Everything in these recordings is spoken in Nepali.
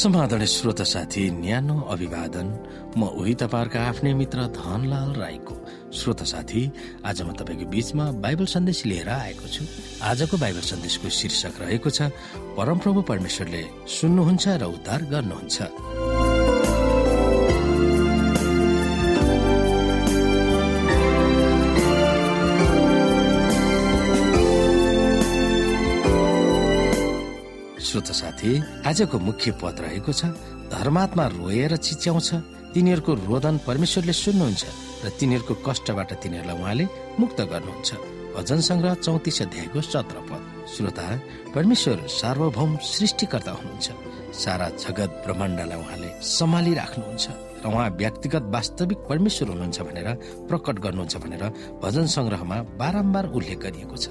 समाधान श्रोता साथी न्यानो अभिवादन। म उही तपाईँहरूका आफ्नै मित्र धनलाल राईको। श्रोता साथी आज म तपाईँको बीचमा बाइबल सन्देश लिएर आएको छु। आजको बाइबल सन्देशको शीर्षक रहेको छ परमप्रभु परमेश्वरले सुन्नुहुन्छ र उद्धार गर्नुहुन्छ। श्रोत साथी आजको मुख्य पद रहेको छ धर्मात्मा रोएर चिच्याउँछ। तिनीहरूको रोदन परमेश्वरले सुन्नुहुन्छ र तिनीहरूको कष्टबाट तिनीहरूलाई उहाँले मुक्त गर्नुहुन्छ। भजन संग्रह चौतिस अध्यायको सत्र पद। श्रोता परमेश्वर सार्वभौम सृष्टिकर्ता हुनुहुन्छ। सारा जगत ब्रह्माण्डलाई उहाँले सम्हालिराख्नुहुन्छ र उहाँ व्यक्तिगत वास्तविक परमेश्वर हुनुहुन्छ भनेर प्रकट गर्नुहुन्छ भनेर भजन संग्रहमा बारम्बार उल्लेख गरिएको छ।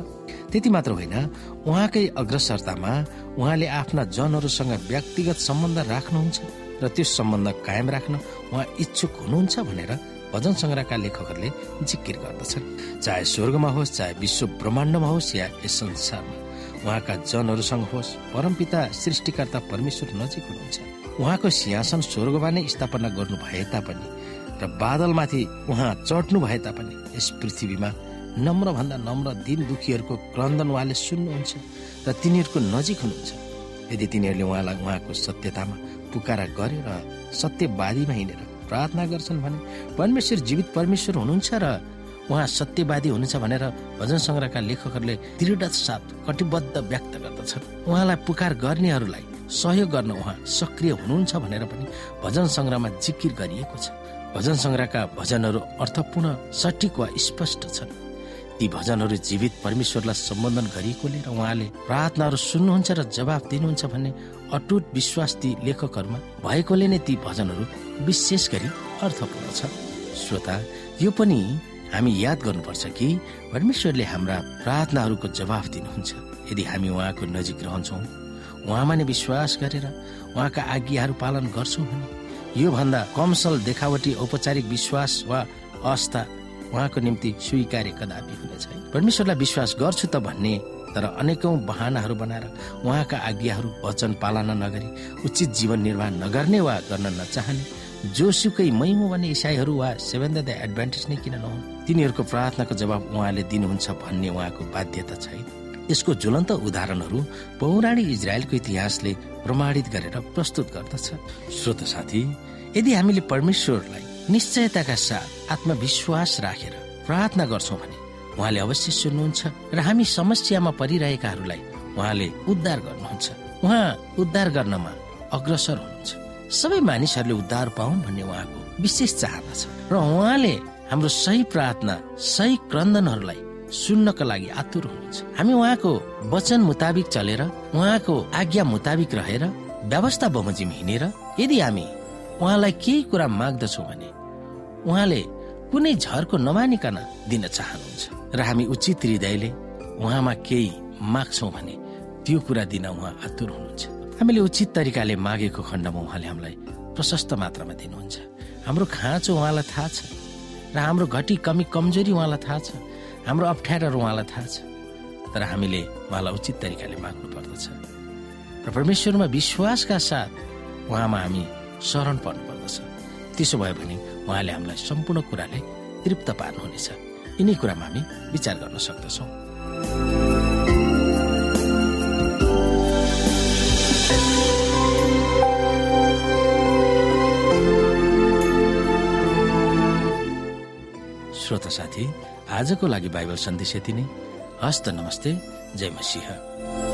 त्यति मात्र होइन उहाँकै अग्रसरतामा उहाँले आफ्ना जनहरूसँग व्यक्तिगत सम्बन्ध राख्नुहुन्छ र त्यो सम्बन्ध कायम राख्न उहाँ इच्छुक हुनुहुन्छ भनेर भजन सङ्ग्रहका लेखकहरूले जिकिर गर्दछन्। चाहे स्वर्गमा होस् चाहे विश्व ब्रह्माण्डमा होस् या यस संसारमा। उहाँका जनहरूसँग होस् परमपिता सृष्टिकर्ता परमेश्वर नजिक हुनुहुन्छ। उहाँको सिंहासन स्वर्गमा नै स्थापना गर्नु भए तापनि र बादलमाथि उहाँ चढ्नु भए तापनि यस पृथ्वीमा नम्र भन्दा नम्र दिन दुखीहरूको क्रन्दन उहाँले सुन्नुहुन्छ र तिनीहरूको नजिक हुनुहुन्छ। यदि तिनीहरूले उहाँलाई उहाँको सत्यतामा पुकारा गरेर सत्यवादीमा हिँडेर प्रार्थना गर्छन् भने परमेश्वर जीवित परमेश्वर हुनुहुन्छ र उहाँ सत्यवादी हुनुहुन्छ भनेर भजन सङ्ग्रहका लेखकहरूले दृढ साथ कटिबद्ध व्यक्त गर्दछन्। उहाँलाई पुकार गर्नेहरूलाई सहयोग गर्न उहाँ सक्रिय हुनुहुन्छ भनेर पनि भजन सङ्ग्रहमा जिकिर गरिएको छ। भजन सङ्ग्रहका भजनहरू अर्थपूर्ण सठिक वा स्पष्ट छन्। ती भजनहरू जीवित परमेश्वरलाई सम्बोधन गरिएकोले र उहाँले प्रार्थनाहरू सुन्नुहुन्छ र जवाब दिनुहुन्छ भन्ने अटुट विश्वास ती लेखकहरूमा भएकोले नै ती भजनहरू विशेष गरी अर्थपूर्ण छ। श्रोता यो पनि हामी याद गर्नुपर्छ कि परमेश्वरले हाम्रा प्रार्थनाहरूको जवाब दिनुहुन्छ। यदि हामी उहाँको नजिक रहन्छौँ उहाँमा नै विश्वास गरेर उहाँका आज्ञाहरू पालन गर्छौँ भने योभन्दा कमसल देखावटी औपचारिक विश्वास वा आस्था उहाँको निम्ति स्वीकार्य कदापि हुने छैन। परमेश्वरलाई विश्वास गर्छु त भन्ने तर अनेकौं बहानाहरू बनाएर उहाँका आज्ञाहरू वचन पालना नगरी उचित जीवन निर्वाह नगर्ने वा गर्न नचाहने जोसुकै मैमो भन्ने इसाईहरू वा सेभेन द एडभान्टेज नै किन नहुन्? तिनीहरूको प्रार्थनाको जवाब उहाँले दिनुहुन्छ भन्ने उहाँको बाध्यता छैन। यसको ज्वलन्त उदाहरणहरू पौराणिक इजरायलको इतिहासले प्रमाणित गरेर प्रस्तुत गर्दछ। श्रोत साथी यदि हामीले परमेश्वरलाई निश्चयताका साथ आत्मविश्वास राखेर प्रार्थना गर्छौँ भने उहाँले अवश्य सुन्नुहुन्छ र हामी समस्यामा परिरहेकाहरूलाई उहाँले उद्धार गर्नुहुन्छ। उहाँ उद्धार गर्नमा अग्रसर हुनुहुन्छ। सबै मानिसहरूले उद्धार पाउन् भन्ने उहाँको विशेष चाहना छ र उहाँले हाम्रो सही प्रार्थना सही क्रन्दनहरूलाई सुन्नका लागि आतुर हुनुहुन्छ। हामी उहाँको वचन मुताबिक चलेर उहाँको आज्ञा मुताबिक रहेर व्यवस्था बमोजिम हिँडेर यदि हामी उहाँलाई केही कुरा माग्दछौँ भने उहाँले कुनै झरको नमानिकन दिन चाहनुहुन्छ र हामी उचित हृदयले उहाँमा केही माग्छौँ भने त्यो कुरा दिन उहाँ आतुर हुनुहुन्छ। हामीले उचित तरिकाले मागेको खण्डमा उहाँले हामीलाई प्रशस्त मात्रामा दिनुहुन्छ। हाम्रो खाँचो उहाँलाई थाहा छ र हाम्रो घटी कमी कमजोरी उहाँलाई थाहा छ। हाम्रो अप्ठ्याराहरू उहाँलाई थाहा छ। तर हामीले उहाँलाई उचित तरिकाले माग्नु पर्दछ। र परमेश्वरमा विश्वासका साथ उहाँमा हामी शरण पर्नु पर्दछ। त्यसो भयो भने उहाँले हामीलाई सम्पूर्ण कुराले तृप्त पार्नुहुनेछ। यिनै कुरामा हामी विचार गर्न सक्दछौँ। श्रोत साथी आजको लागि बाइबल सन्देश यति नै। हस्त नमस्ते जय मसिंह।